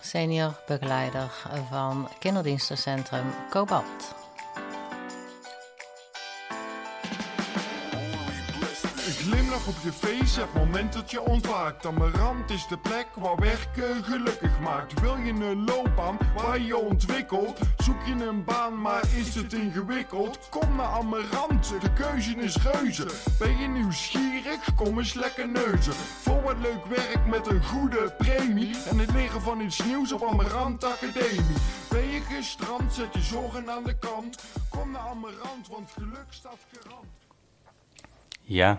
senior begeleider van kinderdienstencentrum Cobalt. Op je face, het moment dat je ontwaakt. Amarant is de plek waar werken gelukkig maakt. Wil je een loopbaan waar je ontwikkelt? Zoek je een baan, maar is het ingewikkeld? Kom naar Amarant, de keuze is reuze. Ben je nieuwsgierig? Kom eens lekker neuzen. Voor wat leuk werk met een goede premie. En het leren van iets nieuws op Amarant Academie. Ben je gestrand, zet je zorgen aan de kant. Kom naar Amarant, want geluk staat garant. Ja,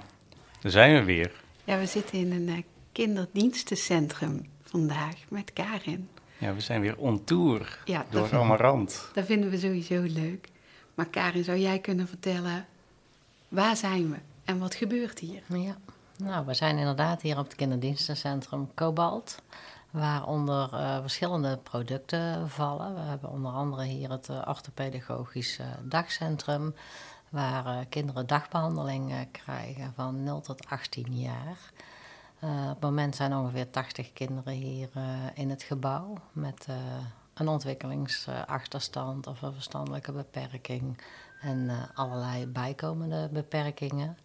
daar zijn we weer. Ja, we zitten in een eh, kinderdienstencentrum vandaag met Karin. Ja, we zijn weer on tour Ja, door dat- Amarant. Dat vinden we sowieso leuk. Maar Karin, zou jij kunnen vertellen, waar zijn we en wat gebeurt hier? Ja, nou, we zijn inderdaad hier op het kinderdienstencentrum Cobalt, waaronder eh, verschillende producten vallen. We hebben onder andere hier het uh, orthopedagogisch eh, dagcentrum, waar eh, kinderen dagbehandeling eh, krijgen van 0 tot 18 jaar. Eh, op het moment zijn ongeveer 80 kinderen hier in het gebouw met een ontwikkelingsachterstand of een verstandelijke beperking en allerlei bijkomende beperkingen.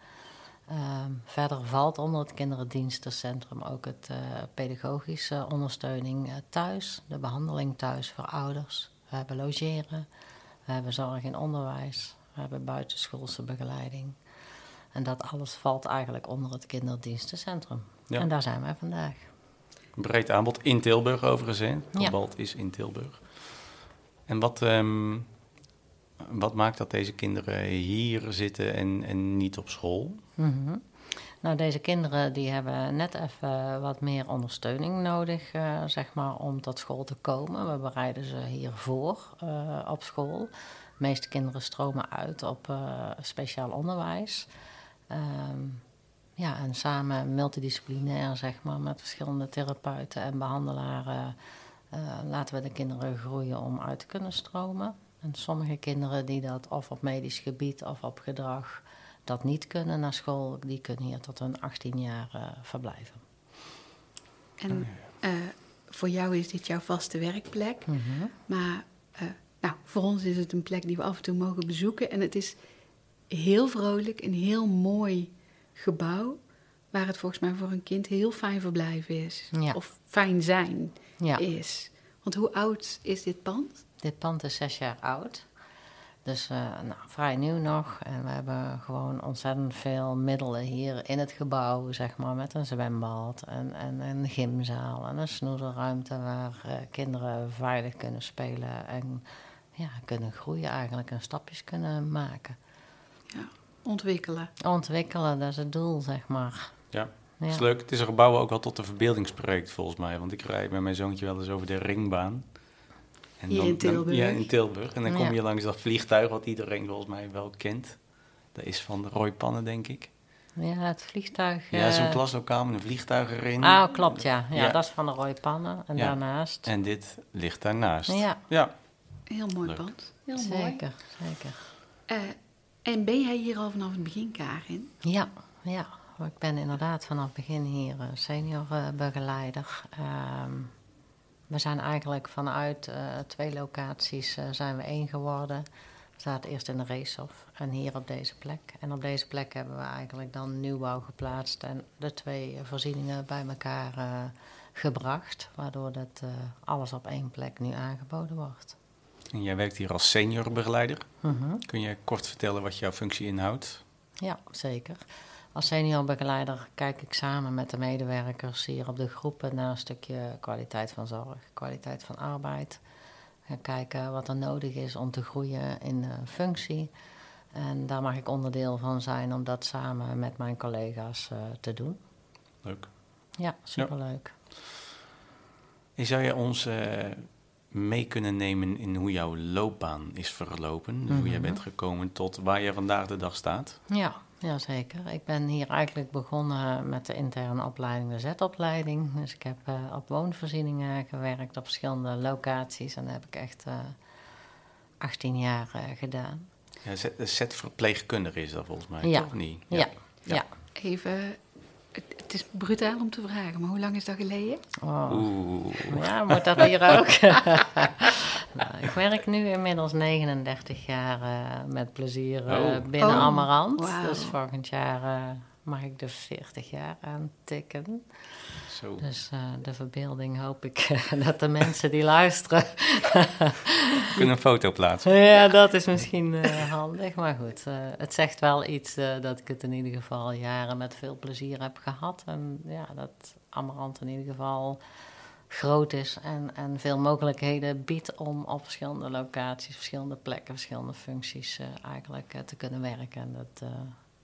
Ehm, verder valt onder het kinderdienstencentrum ook het pedagogische ondersteuning thuis, de behandeling thuis voor ouders. We hebben logeren, we hebben zorg in onderwijs, we hebben buitenschoolse begeleiding. En dat alles valt eigenlijk onder het kinderdienstencentrum. Ja. En daar zijn wij vandaag. Breed aanbod in Tilburg overigens, hè? Ja. Cobalt is in Tilburg. En wat, ehm, wat maakt dat deze kinderen hier zitten en, en niet op school? Mhm. Nou, deze kinderen die hebben net even wat meer ondersteuning nodig, eh, zeg maar, om tot school te komen. We bereiden ze hiervoor eh, op school. De meeste kinderen stromen uit op eh, speciaal onderwijs. Ehm, ja, en samen multidisciplinair, zeg maar, met verschillende therapeuten en behandelaren eh, laten we de kinderen groeien om uit te kunnen stromen. En sommige kinderen die dat of op medisch gebied of op gedrag dat niet kunnen naar school, die kunnen hier tot hun 18 jaar eh, verblijven. En eh, voor jou is dit jouw vaste werkplek. Maar eh, nou, voor ons is het een plek die we af en toe mogen bezoeken. En het is heel vrolijk, een heel mooi gebouw. Waar het volgens mij voor een kind heel fijn verblijven is. Ja. Of fijn zijn Ja, is. Want hoe oud is dit pand? dit pand is zes jaar oud. Dus eh, nou, vrij nieuw nog. En we hebben gewoon ontzettend veel middelen hier in het gebouw, zeg maar, met een zwembad en, en een gymzaal en een snoedelruimte waar eh, kinderen veilig kunnen spelen en ja, kunnen groeien eigenlijk en stapjes kunnen maken. Ja, ontwikkelen. Ontwikkelen, dat is het doel, zeg maar. Ja, Ja. is leuk. Het is een gebouw ook wel tot de verbeelding spreekt, volgens mij. Want ik rijd met mijn zoontje wel eens over de ringbaan. En Hier in Tilburg? ja, in Tilburg. En dan kom Ja. je langs dat vliegtuig wat iedereen volgens mij wel kent. Dat is van Roy Pannen, denk ik. Ja, het vliegtuig. Ja, zo'n eh, klaslokaal met een vliegtuig erin. Ah, klopt, ja. ja. Ja. dat is van de rode pannen. En Ja. daarnaast. En dit ligt daarnaast. Ja, Ja. Heel mooi Leuk. pand. Heel mooi. zeker, zeker. Eh, en ben jij hier al vanaf het begin, Karin? Ja, ja. Ik ben inderdaad vanaf het begin hier eh, senior eh, begeleider. Ehm, we zijn eigenlijk vanuit eh, twee locaties eh, zijn we één geworden. We zaten eerst in de Reeshof en hier op deze plek. En op deze plek hebben we eigenlijk dan nieuwbouw geplaatst en de twee voorzieningen bij elkaar eh, gebracht. Waardoor dat eh, alles op één plek nu aangeboden wordt. En jij werkt hier als senior begeleider. Mhm. Kun je kort vertellen wat jouw functie inhoudt? Ja, zeker. Als seniorbegeleider kijk ik samen met de medewerkers hier op de groepen naar een stukje kwaliteit van zorg, kwaliteit van arbeid. En kijken wat er nodig is om te groeien in de functie. En daar mag ik onderdeel van zijn om dat samen met mijn collega's eh, te doen. Leuk. Ja, superleuk. En zou je ons eh, mee kunnen nemen in hoe jouw loopbaan is verlopen. Dus hoe jij Mhm. bent gekomen tot waar je vandaag de dag staat. Ja, ja, zeker. Ik ben hier eigenlijk begonnen met de interne opleiding, de Z-opleiding. Dus ik heb eh, op woonvoorzieningen gewerkt op verschillende locaties. En dat heb ik echt eh 18 jaar eh, gedaan. Ja, zet, zet verpleegkundige is dat volgens mij, Ja. toch? Niet? Ja, ja. Ja. Even, het, het is brutaal om te vragen, maar hoe lang is dat geleden? Oh. Oeh. Ja, moet dat hier ook? nou, ik werk nu inmiddels 39 jaar eh, met plezier eh, Oh. binnen Oh, Amarant. wauw. Dus volgend jaar eh, mag ik de 40 jaar aantikken. Zo. Dus eh, de verbeelding hoop ik dat de mensen die luisteren. Kunnen een foto plaatsen. ja, dat is misschien eh, handig. Maar goed, eh, het zegt wel iets dat ik het in ieder geval jaren met veel plezier heb gehad. En ja, dat Amarant in ieder geval groot is en, en veel mogelijkheden biedt om op verschillende locaties, verschillende plekken, verschillende functies eigenlijk te kunnen werken. En dat,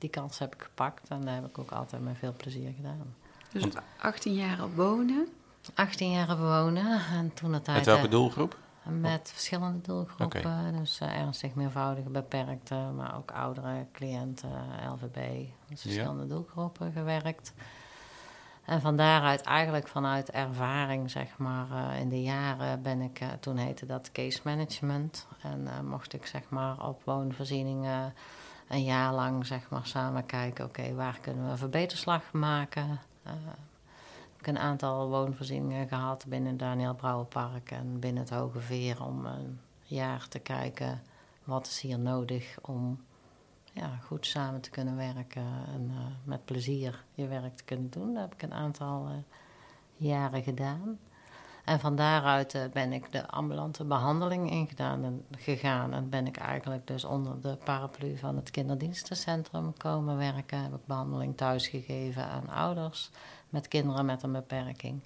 die kans heb ik gepakt en dat heb ik ook altijd met veel plezier gedaan. Dus 18 jaar wonen. 18 jaar bewonen en toen het Met welke doelgroep? Met verschillende doelgroepen, dus eh, ernstig meervoudige beperkte, maar ook oudere cliënten, LVB, dus verschillende doelgroepen gewerkt. En van daaruit, eigenlijk vanuit ervaring, zeg maar, eh, in de jaren ben ik, eh, toen heette dat case management. En eh, mocht ik, zeg maar, op woonvoorzieningen een jaar lang, zeg maar, samen kijken, oké, waar kunnen we een verbeterslag maken? Eh, ik heb een aantal woonvoorzieningen gehad binnen Daniel Brouwerpark en binnen het Hoge Veer om een jaar te kijken wat is hier nodig om ja, goed samen te kunnen werken en eh, met plezier je werk te kunnen doen. Dat heb ik een aantal eh, jaren gedaan. En van daaruit eh, ben ik de ambulante behandeling ingedaan en gegaan. En ben ik eigenlijk dus onder de paraplu van het kinderdienstencentrum komen werken. Heb ik behandeling thuis gegeven aan ouders met kinderen met een beperking.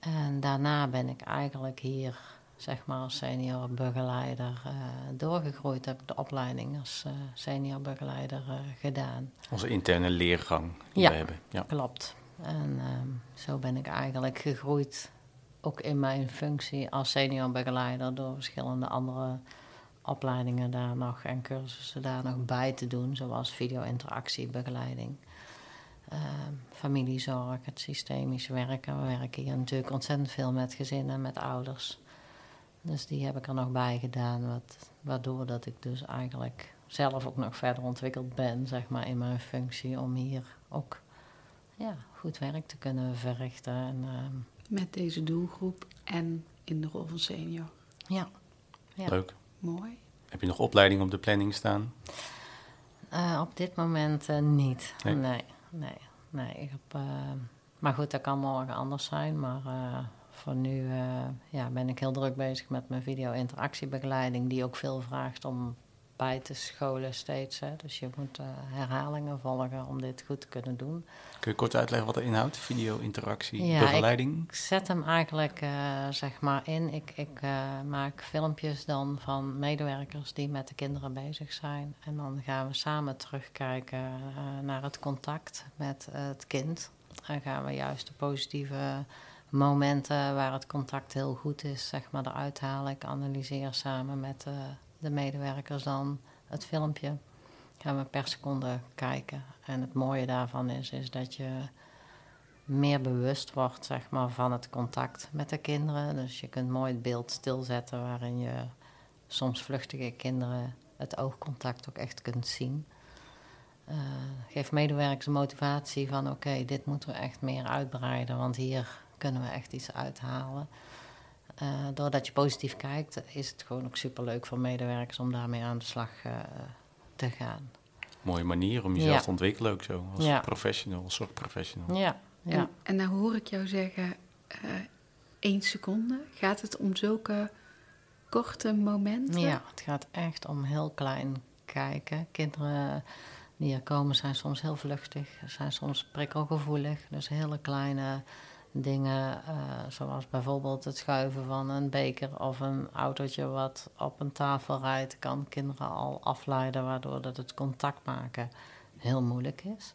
En daarna ben ik eigenlijk hier, zeg maar, als senior begeleider eh, doorgegroeid. Heb ik de opleiding als eh, senior begeleider gedaan. Onze interne leergang die Ja. we hebben. Ja. Klopt. En ehm, zo ben ik eigenlijk gegroeid, ook in mijn functie als senior begeleider, door verschillende andere opleidingen daar nog en cursussen daar nog bij te doen, zoals video-interactiebegeleiding, ehm, familiezorg, het systemisch werken. We werken hier natuurlijk ontzettend veel met gezinnen, met ouders. Dus die heb ik er nog bij gedaan, wat, waardoor dat ik dus eigenlijk zelf ook nog verder ontwikkeld ben, zeg maar, in mijn functie om hier ook ja, goed werk te kunnen verrichten. En, ehm, Met deze doelgroep en in de rol van senior. ja. ja. Leuk. Mooi. Heb je nog opleiding op de planning staan? Eh, op dit moment eh, niet. Nee? Nee, nee, nee. Ik heb, eh, maar goed, dat kan morgen anders zijn. Maar eh, voor nu eh, ja, ben ik heel druk bezig met mijn video-interactiebegeleiding, die ook veel vraagt om bij te scholen steeds. Hè. Dus je moet eh, herhalingen volgen om dit goed te kunnen doen. Kun je kort uitleggen wat er inhoudt? Video-interactie, Ja, begeleiding? Ik zet hem eigenlijk eh, zeg maar in. Ik, ik eh, maak filmpjes dan van medewerkers die met de kinderen bezig zijn. En dan gaan we samen terugkijken naar het contact met het kind. En gaan we juist de positieve momenten waar het contact heel goed is, zeg maar, eruit halen. Ik analyseer samen met de medewerkers dan het filmpje. Gaan we per seconde kijken. En het mooie daarvan is, is dat je meer bewust wordt zeg maar, van het contact met de kinderen. Dus je kunt mooi het beeld stilzetten waarin je soms vluchtige kinderen het oogcontact ook echt kunt zien. Eh geef medewerkers de motivatie van oké, dit moeten we echt meer uitbreiden, want hier kunnen we echt iets uithalen. Eh, doordat je positief kijkt, is het gewoon ook superleuk voor medewerkers om daarmee aan de slag eh, te gaan. Mooie manier om jezelf Ja. te ontwikkelen ook zo. Als Ja. professional, als zorgprofessional. Ja, ja. En, en nou hoor ik jou zeggen, eh één seconde. Gaat het om zulke korte momenten? Ja, het gaat echt om heel klein kijken. Kinderen die er komen zijn soms heel vluchtig, zijn soms prikkelgevoelig. Dus hele kleine dingen, eh, zoals bijvoorbeeld het schuiven van een beker of een autootje wat op een tafel rijdt, kan kinderen al afleiden, waardoor dat het contact maken heel moeilijk is.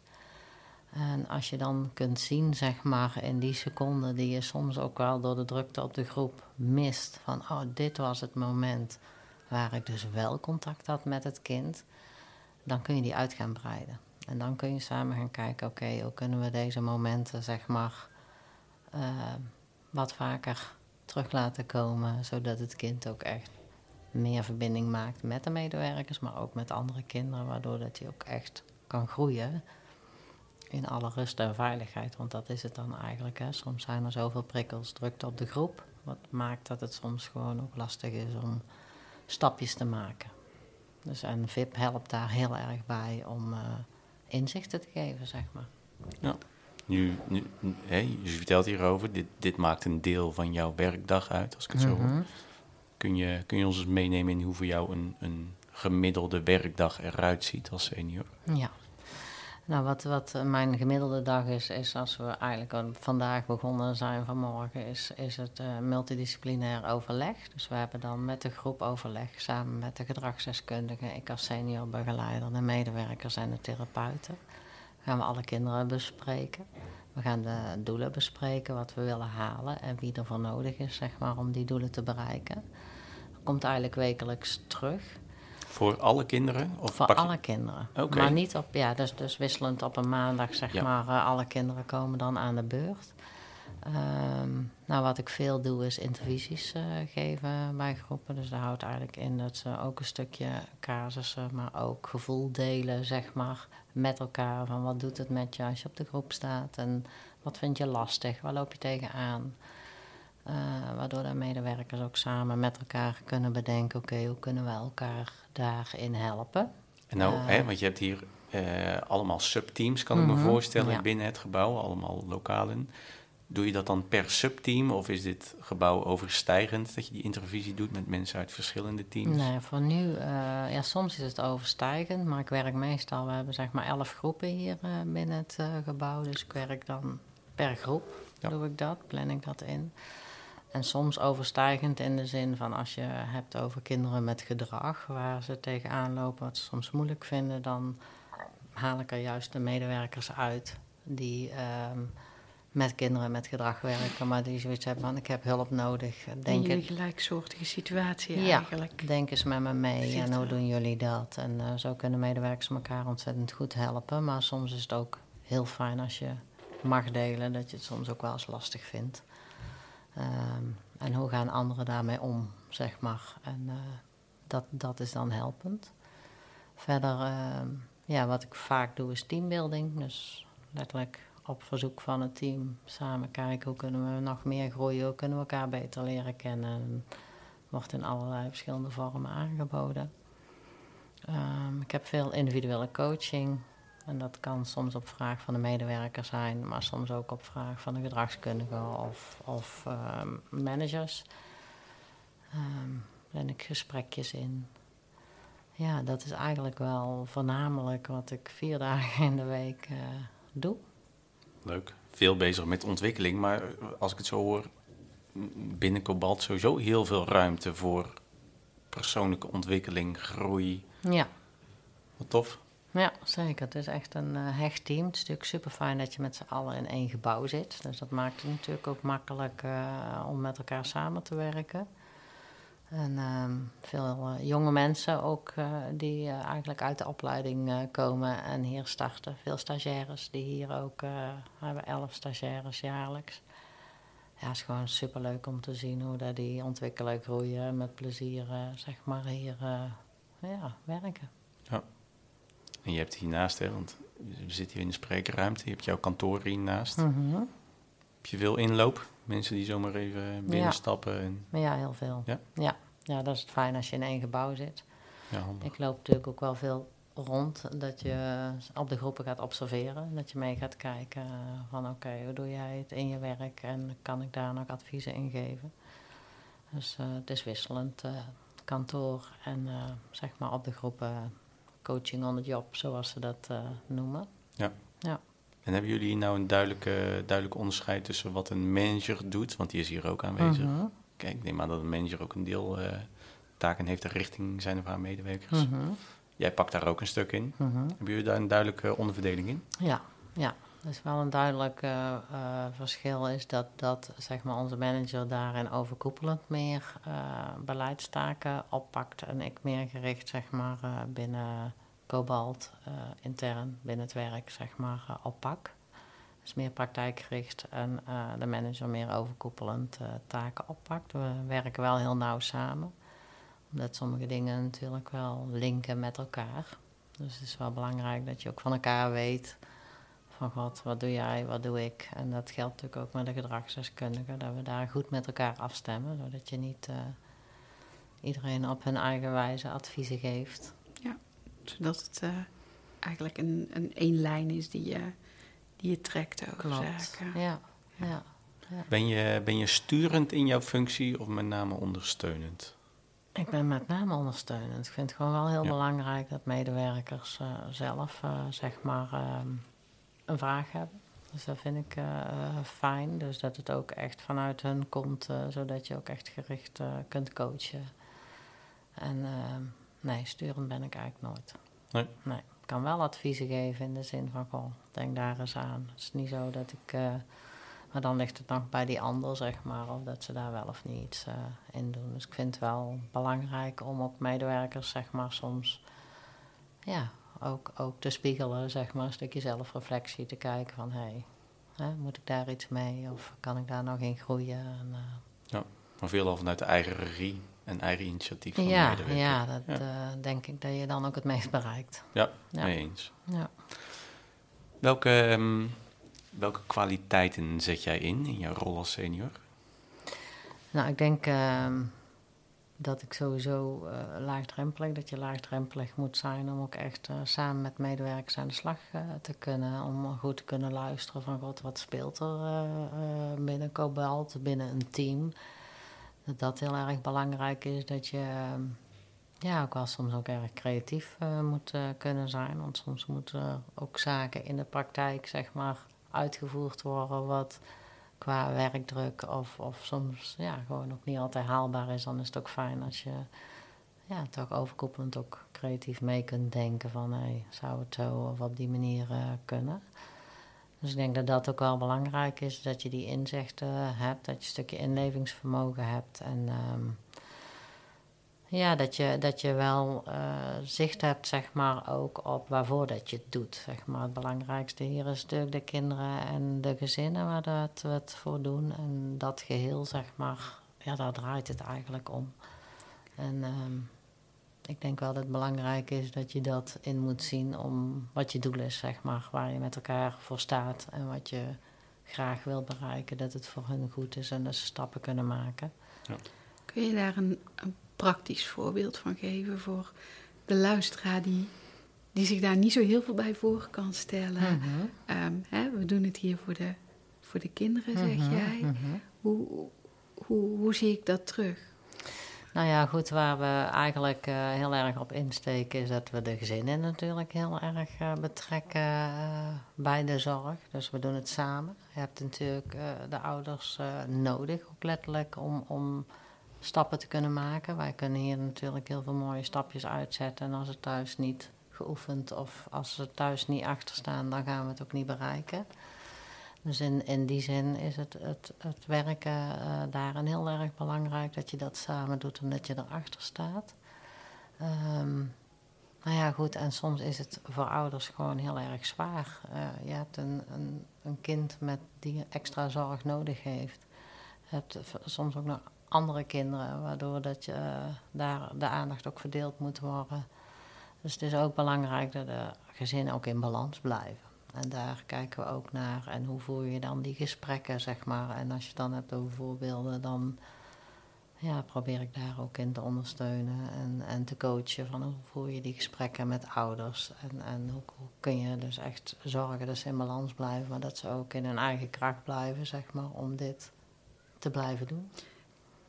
En als je dan kunt zien, zeg maar, in die seconde die je soms ook wel door de drukte op de groep mist, van oh, dit was het moment waar ik dus wel contact had met het kind, dan kun je die uit gaan breiden. En dan kun je samen gaan kijken, oké, hoe kunnen we deze momenten, zeg maar, wat vaker terug laten komen, zodat het kind ook echt meer verbinding maakt met de medewerkers, maar ook met andere kinderen, waardoor dat hij ook echt kan groeien in alle rust en veiligheid. Want dat is het dan eigenlijk. Hè. Soms zijn er zoveel prikkels, drukte op de groep, wat maakt dat het soms gewoon ook lastig is om stapjes te maken. Dus en VIP helpt daar heel erg bij om uh, inzichten te geven, zeg maar. Ja. Nu, nu je vertelt hierover, dit, dit maakt een deel van jouw werkdag uit, als ik het zo hoor. Mhm. Kun je, kun je ons eens meenemen in hoe voor jou een, een gemiddelde werkdag eruit ziet als senior? Ja. Nou, wat, wat mijn gemiddelde dag is, is als we eigenlijk vandaag begonnen zijn vanmorgen, is, is het uh, multidisciplinair overleg. Dus we hebben dan met de groep overleg samen met de gedragsdeskundige, ik als senior begeleider, de medewerkers en de therapeuten gaan we alle kinderen bespreken. We gaan de doelen bespreken, wat we willen halen en wie er voor nodig is zeg maar, om die doelen te bereiken. Dat komt eigenlijk wekelijks terug. Voor alle kinderen? Of voor alle kinderen. Okay. Maar niet op, ja, dus, dus wisselend op een maandag, zeg maar, uh, alle kinderen komen dan aan de beurt. Um, nou, wat ik veel doe is intervisies uh, geven bij groepen. Dus dat houdt eigenlijk in dat ze ook een stukje casussen, maar ook gevoel delen, zeg maar, met elkaar. Van wat doet het met je als je op de groep staat en wat vind je lastig, waar loop je tegenaan. Uh, waardoor de medewerkers ook samen met elkaar kunnen bedenken: oké, hoe kunnen we elkaar daarin helpen? En nou, uh, hè, want je hebt hier allemaal subteams, kan ik me mhm, voorstellen, ja. binnen het gebouw, allemaal lokalen. Doe je dat dan per subteam of is dit gebouw overstijgend dat je die intervisie doet met mensen uit verschillende teams? Nee, voor nu, uh, ja, soms is het overstijgend, maar ik werk meestal, we hebben zeg maar elf groepen hier uh, binnen het uh, gebouw, dus ik werk dan per groep, ja. doe ik dat, plan ik dat in. En soms overstijgend in de zin van als je hebt over kinderen met gedrag, waar ze tegenaan lopen, wat ze soms moeilijk vinden, dan haal ik er juist de medewerkers uit die met kinderen met gedrag werken, maar die zoiets hebben van ik heb hulp nodig. Denk een gelijksoortige situatie ja, eigenlijk. denk eens met me mee en hoe doen jullie dat? En uh, zo kunnen medewerkers elkaar ontzettend goed helpen. Maar soms is het ook heel fijn als je mag delen, dat je het soms ook wel eens lastig vindt. Um, en hoe gaan anderen daarmee om, zeg maar. En uh, dat, dat is dan helpend. Verder, uh, ja, wat ik vaak doe is teambuilding. Dus letterlijk op verzoek van het team samen kijken hoe kunnen we nog meer groeien, hoe kunnen we elkaar beter leren kennen. wordt in allerlei verschillende vormen aangeboden. Um, ik heb veel individuele coaching. En dat kan soms op vraag van de medewerker zijn, maar soms ook op vraag van de gedragskundige of, of um, managers. Um, plan ik gesprekjes in. Ja, dat is eigenlijk wel voornamelijk wat ik vier dagen in de week uh, doe leuk. Veel bezig met ontwikkeling, maar als ik het zo hoor, binnen Cobalt sowieso heel veel ruimte voor persoonlijke ontwikkeling, groei. Ja. Wat tof. Ja, zeker. Het is echt een uh, hecht team. Het is natuurlijk super fijn dat je met z'n allen in één gebouw zit. Dus dat maakt het natuurlijk ook makkelijk uh, om met elkaar samen te werken. En uh, veel uh, jonge mensen ook uh, die uh, eigenlijk uit de opleiding komen en hier starten. Veel stagiaires die hier ook hebben, elf stagiaires jaarlijks. Ja, het is gewoon superleuk om te zien hoe dat die ontwikkelen, groeien met plezier, zeg maar, hier ja, werken. Ja. En je hebt hiernaast, hè, want we zitten hier in de sprekerruimte, je hebt jouw kantoor hiernaast. Mm -hmm. Heb je veel inloop? Mensen die zomaar even binnenstappen? Ja. En... ja, heel veel. Ja? ja? Ja, dat is het fijn als je in één gebouw zit. Ja, ik loop natuurlijk ook wel veel rond, dat je op de groepen gaat observeren. Dat je mee gaat kijken van oké, hoe doe jij het in je werk en kan ik daar nog adviezen in geven. Dus uh, het is wisselend uh, kantoor en uh, zeg maar op de groepen coaching on the job, zoals ze dat noemen. Ja. ja. En hebben jullie nou een duidelijke, duidelijk onderscheid tussen wat een manager doet, want die is hier ook aanwezig. Mhm. Kijk, ik neem aan dat een manager ook een deel uh, taken heeft richting zijn of haar medewerkers. Mhm. Jij pakt daar ook een stuk in. Mhm. Hebben jullie daar een duidelijke onderverdeling in? Ja, ja. is wel een duidelijk uh, verschil is dat, dat zeg maar, onze manager daarin overkoepelend meer beleidstaken oppakt en ik meer gericht zeg maar, binnen Cobalt intern binnen het werk zeg maar, oppak. Dus meer praktijkgericht en de manager meer overkoepelend taken oppakt. We werken wel heel nauw samen, omdat sommige dingen natuurlijk wel linken met elkaar. Dus het is wel belangrijk dat je ook van elkaar weet van God, wat doe jij, wat doe ik? En dat geldt natuurlijk ook met de gedragsdeskundigen, dat we daar goed met elkaar afstemmen, zodat je niet iedereen op hun eigen wijze adviezen geeft. Zodat het uh, eigenlijk een, een één lijn is die je, die je trekt over Klopt. zaken. Ja, ja. ja. Ben, je, ben je sturend in jouw functie of met name ondersteunend? Ik ben met name ondersteunend. Ik vind het gewoon wel heel ja. belangrijk dat medewerkers uh, zelf, zeg maar, ehm, een vraag hebben. Dus dat vind ik uh, fijn. Dus dat het ook echt vanuit hun komt, uh, zodat je ook echt gericht uh, kunt coachen. En nee, sturend ben ik eigenlijk nooit. Nee. nee. Ik kan wel adviezen geven in de zin van, goh, denk daar eens aan. Het is niet zo dat ik... maar dan ligt het nog bij die ander, zeg maar, of dat ze daar wel of niet iets in doen. Dus ik vind het wel belangrijk om ook medewerkers, zeg maar, soms... Ja, ook, ook te spiegelen, zeg maar, een stukje zelfreflectie, te kijken van hé, hey, moet ik daar iets mee of kan ik daar nog in groeien? En, uh, ja, maar veel al vanuit de eigen regie en eigen initiatief van ja, de medewerker. Ja, dat ja. Uh, denk ik dat je dan ook het meest bereikt. Ja, ja. mee eens. Ja. Welke, um, welke kwaliteiten zet jij in, in jouw rol als senior? Nou, ik denk... Uh, dat ik sowieso uh, laagdrempelig, dat je laagdrempelig moet zijn om ook echt uh, samen met medewerkers aan de slag te kunnen. Om goed te kunnen luisteren van god, wat speelt er binnen Cobalt, binnen een team. Dat dat heel erg belangrijk is, dat je ja, ook wel soms ook erg creatief moet kunnen zijn. Want soms moeten ook zaken in de praktijk, zeg maar, uitgevoerd worden wat qua werkdruk of, of soms ja, gewoon ook niet altijd haalbaar is, dan is het ook fijn als je ja, toch overkoepelend ook creatief mee kunt denken van hey, zou het zo of op die manier uh, kunnen. Dus ik denk dat dat ook wel belangrijk is, dat je die inzichten hebt, dat je een stukje inlevingsvermogen hebt en um, ja, dat je, dat je wel uh, zicht hebt, zeg maar, ook op waarvoor dat je het doet. Zeg maar. Het belangrijkste hier is natuurlijk de kinderen en de gezinnen waar dat we het voor doen. En dat geheel, zeg maar, ja, daar draait het eigenlijk om. En um, ik denk wel dat het belangrijk is dat je dat in moet zien om wat je doel is, zeg maar. Waar je met elkaar voor staat en wat je graag wil bereiken. Dat het voor hun goed is en dat ze stappen kunnen maken. Ja. Kun je daar een, een praktisch voorbeeld van geven voor de luisteraar die, die zich daar niet zo heel veel bij voor kan stellen. Mm -hmm. um, hè, we doen het hier voor de, voor de kinderen, zeg mm -hmm, jij. Mm -hmm. Hoe, hoe, hoe zie ik dat terug? Nou ja, goed, waar we eigenlijk uh, heel erg op insteken is dat we de gezinnen natuurlijk heel erg uh, betrekken uh, bij de zorg. Dus we doen het samen. Je hebt natuurlijk de ouders nodig, ook letterlijk, om, om stappen te kunnen maken. Wij kunnen hier natuurlijk heel veel mooie stapjes uitzetten. En als het thuis niet geoefend of als ze thuis niet achter staan, dan gaan we het ook niet bereiken. Dus in, die zin is het, het, het werken uh, daarin heel erg belangrijk dat je dat samen doet en dat je erachter staat. Um, nou ja, goed, en soms is het voor ouders gewoon heel erg zwaar. Uh, je hebt een, een, een kind met die extra zorg nodig heeft. Je hebt soms ook nog andere kinderen, waardoor dat je, uh, daar de aandacht ook verdeeld moet worden. Dus het is ook belangrijk dat de gezinnen ook in balans blijven. En daar kijken we ook naar. En hoe voer je dan die gesprekken, zeg maar. En als je dan hebt over voorbeelden, dan ja, probeer ik daar ook in te ondersteunen en, en te coachen. Van hoe voer je die gesprekken met ouders. En, en hoe, hoe kun je dus echt zorgen dat ze in balans blijven. Maar dat ze ook in hun eigen kracht blijven, zeg maar, om dit te blijven doen.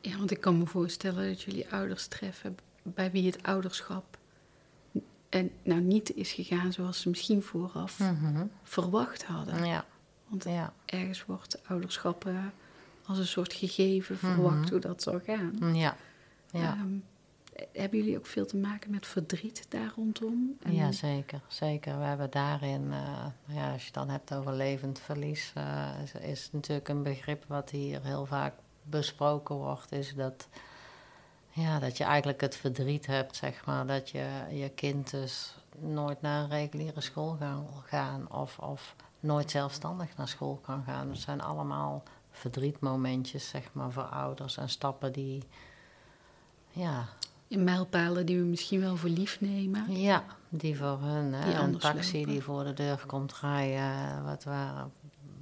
Ja, want ik kan me voorstellen dat jullie ouders treffen bij wie het ouderschap en nou niet is gegaan zoals ze misschien vooraf mm -hmm. verwacht hadden. Ja. Want ja. ergens wordt ouderschap uh, als een soort gegeven verwacht mm -hmm. hoe dat zal gaan. Ja. ja. Um, hebben jullie ook veel te maken met verdriet daar rondom? En... Ja, zeker, zeker. We hebben daarin, uh, ja, als je het dan hebt over levend verlies, uh, is, is natuurlijk een begrip wat hier heel vaak besproken wordt, is dat, ja, dat je eigenlijk het verdriet hebt, zeg maar, dat je je kind dus nooit naar een reguliere school kan gaan of, of nooit zelfstandig naar school kan gaan. Dat zijn allemaal verdrietmomentjes, zeg maar, voor ouders en stappen die, ja... In mijlpalen die we misschien wel voor lief nemen. Ja, die voor hun. Hè, een taxi die voor de deur komt rijden, wat, waar,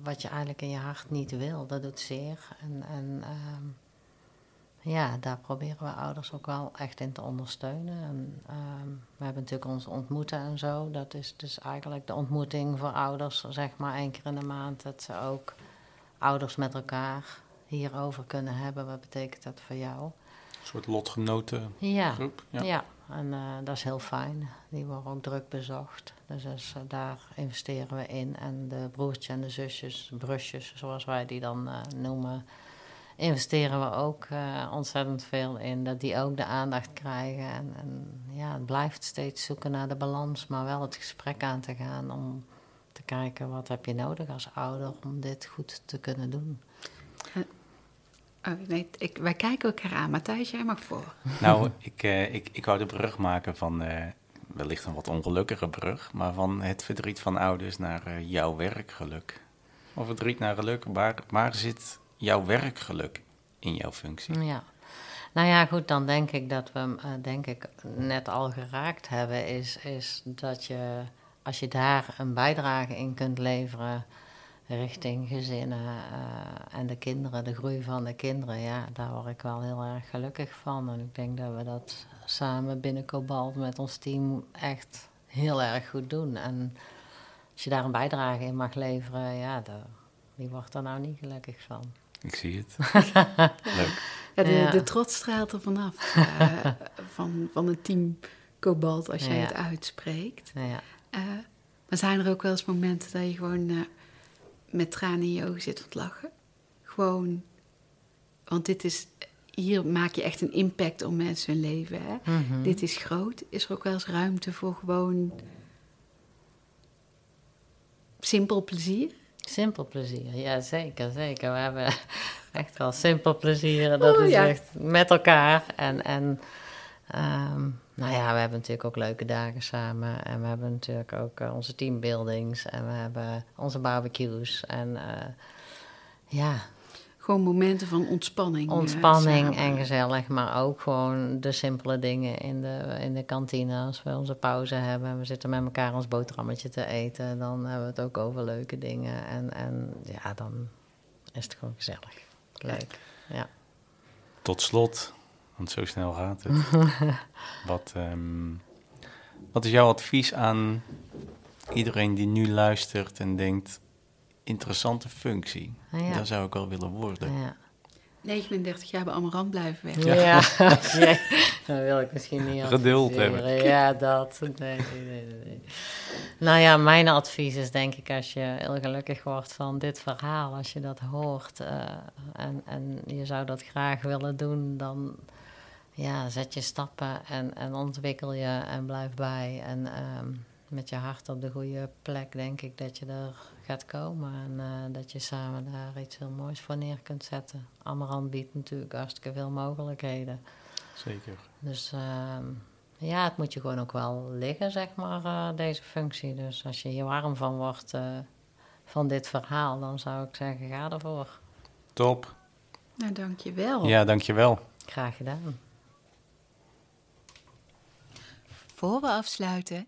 wat je eigenlijk in je hart niet wil, dat doet zeer. En, en ehm, ja, daar proberen we ouders ook wel echt in te ondersteunen. En, ehm, we hebben natuurlijk ons ontmoeten en zo. Dat is dus eigenlijk de ontmoeting voor ouders, zeg maar één keer in de maand. Dat ze ook ouders met elkaar hierover kunnen hebben. Wat betekent dat voor jou? Een soort lotgenoten ja, groep. Ja, ja. en uh, dat is heel fijn. Die worden ook druk bezocht. Dus, dus uh, daar investeren we in. En de broertjes en de zusjes, brusjes, zoals wij die dan uh, noemen, investeren we ook ontzettend veel in. Dat die ook de aandacht krijgen. En, en, ja, het blijft steeds zoeken naar de balans, maar wel het gesprek aan te gaan om te kijken wat heb je nodig als ouder om dit goed te kunnen doen. Oh, nee, ik, wij kijken elkaar aan. Matthijs, jij mag voor. Nou, ik, uh, ik, ik wou de brug maken van, uh, wellicht een wat ongelukkige brug, maar van het verdriet van ouders naar uh, jouw werkgeluk. Of verdriet naar geluk, waar, waar zit jouw werkgeluk in jouw functie? Ja. Nou ja, goed, dan denk ik dat we hem, denk ik, net al geraakt hebben, is, is dat je, als je daar een bijdrage in kunt leveren richting gezinnen uh, en de kinderen, de groei van de kinderen, ja, daar word ik wel heel erg gelukkig van. En ik denk dat we dat samen binnen Cobalt met ons team echt heel erg goed doen. En als je daar een bijdrage in mag leveren, ja, de, wie wordt er nou niet gelukkig van? Ik zie het. Leuk. Ja, de, de, trots straalt er vanaf uh, van, van het team Cobalt als jij het uitspreekt. Ja. Uh, maar zijn er ook wel eens momenten dat je gewoon met tranen in je ogen zit van het lachen. Gewoon, want dit is, hier maak je echt een impact op mensen hun leven. Hè? Mhm. Dit is groot. Is er ook wel eens ruimte voor gewoon simpel plezier? Simpel plezier, ja zeker, zeker. We hebben echt wel simpel plezier. Dat oh, is echt met elkaar. En, en ehm, nou ja, we hebben natuurlijk ook leuke dagen samen. En we hebben natuurlijk ook uh, onze teambuildings. En we hebben onze barbecues. En uh, ja. Gewoon momenten van ontspanning. Eh, ontspanning en gezellig. Maar ook gewoon de simpele dingen in de, in de kantine. Als we onze pauze hebben en we zitten met elkaar ons boterhammetje te eten. Dan hebben we het ook over leuke dingen. En, en ja, dan is het gewoon gezellig. Leuk, ja. Tot slot, want zo snel gaat het. wat, um, wat is jouw advies aan iedereen die nu luistert en denkt: interessante functie, ja. daar zou ik wel willen worden? Ja. 39 jaar bij Amarant blijven weg. Ja, ja. dat wil ik misschien niet Geduld hebben. Ja, dat. Nee, nee, nee, Nou ja, mijn advies is denk ik als je heel gelukkig wordt van dit verhaal, als je dat hoort uh, en, en je zou dat graag willen doen, dan ja, zet je stappen en, en ontwikkel je en blijf bij. En ehm, met je hart op de goede plek denk ik dat je er gaat komen. En uh, dat je samen daar iets heel moois voor neer kunt zetten. Amarant biedt natuurlijk hartstikke veel mogelijkheden. Zeker. Dus uh, ja, het moet je gewoon ook wel liggen, zeg maar, uh, deze functie. Dus als je hier warm van wordt eh, van dit verhaal, dan zou ik zeggen, ga ervoor. Top. Nou, dankjewel. Ja, dankjewel. Graag gedaan. Voor we afsluiten,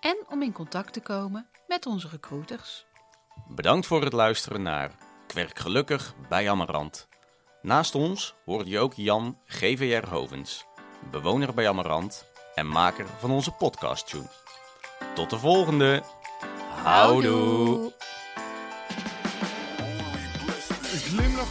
en om in contact te komen met onze recruiters. Bedankt voor het luisteren naar Kwerk Gelukkig bij Amarant. Naast ons hoorde je ook Jan GVR Hovens, bewoner bij Amarant en maker van onze podcast. Tot de volgende. Houdoe.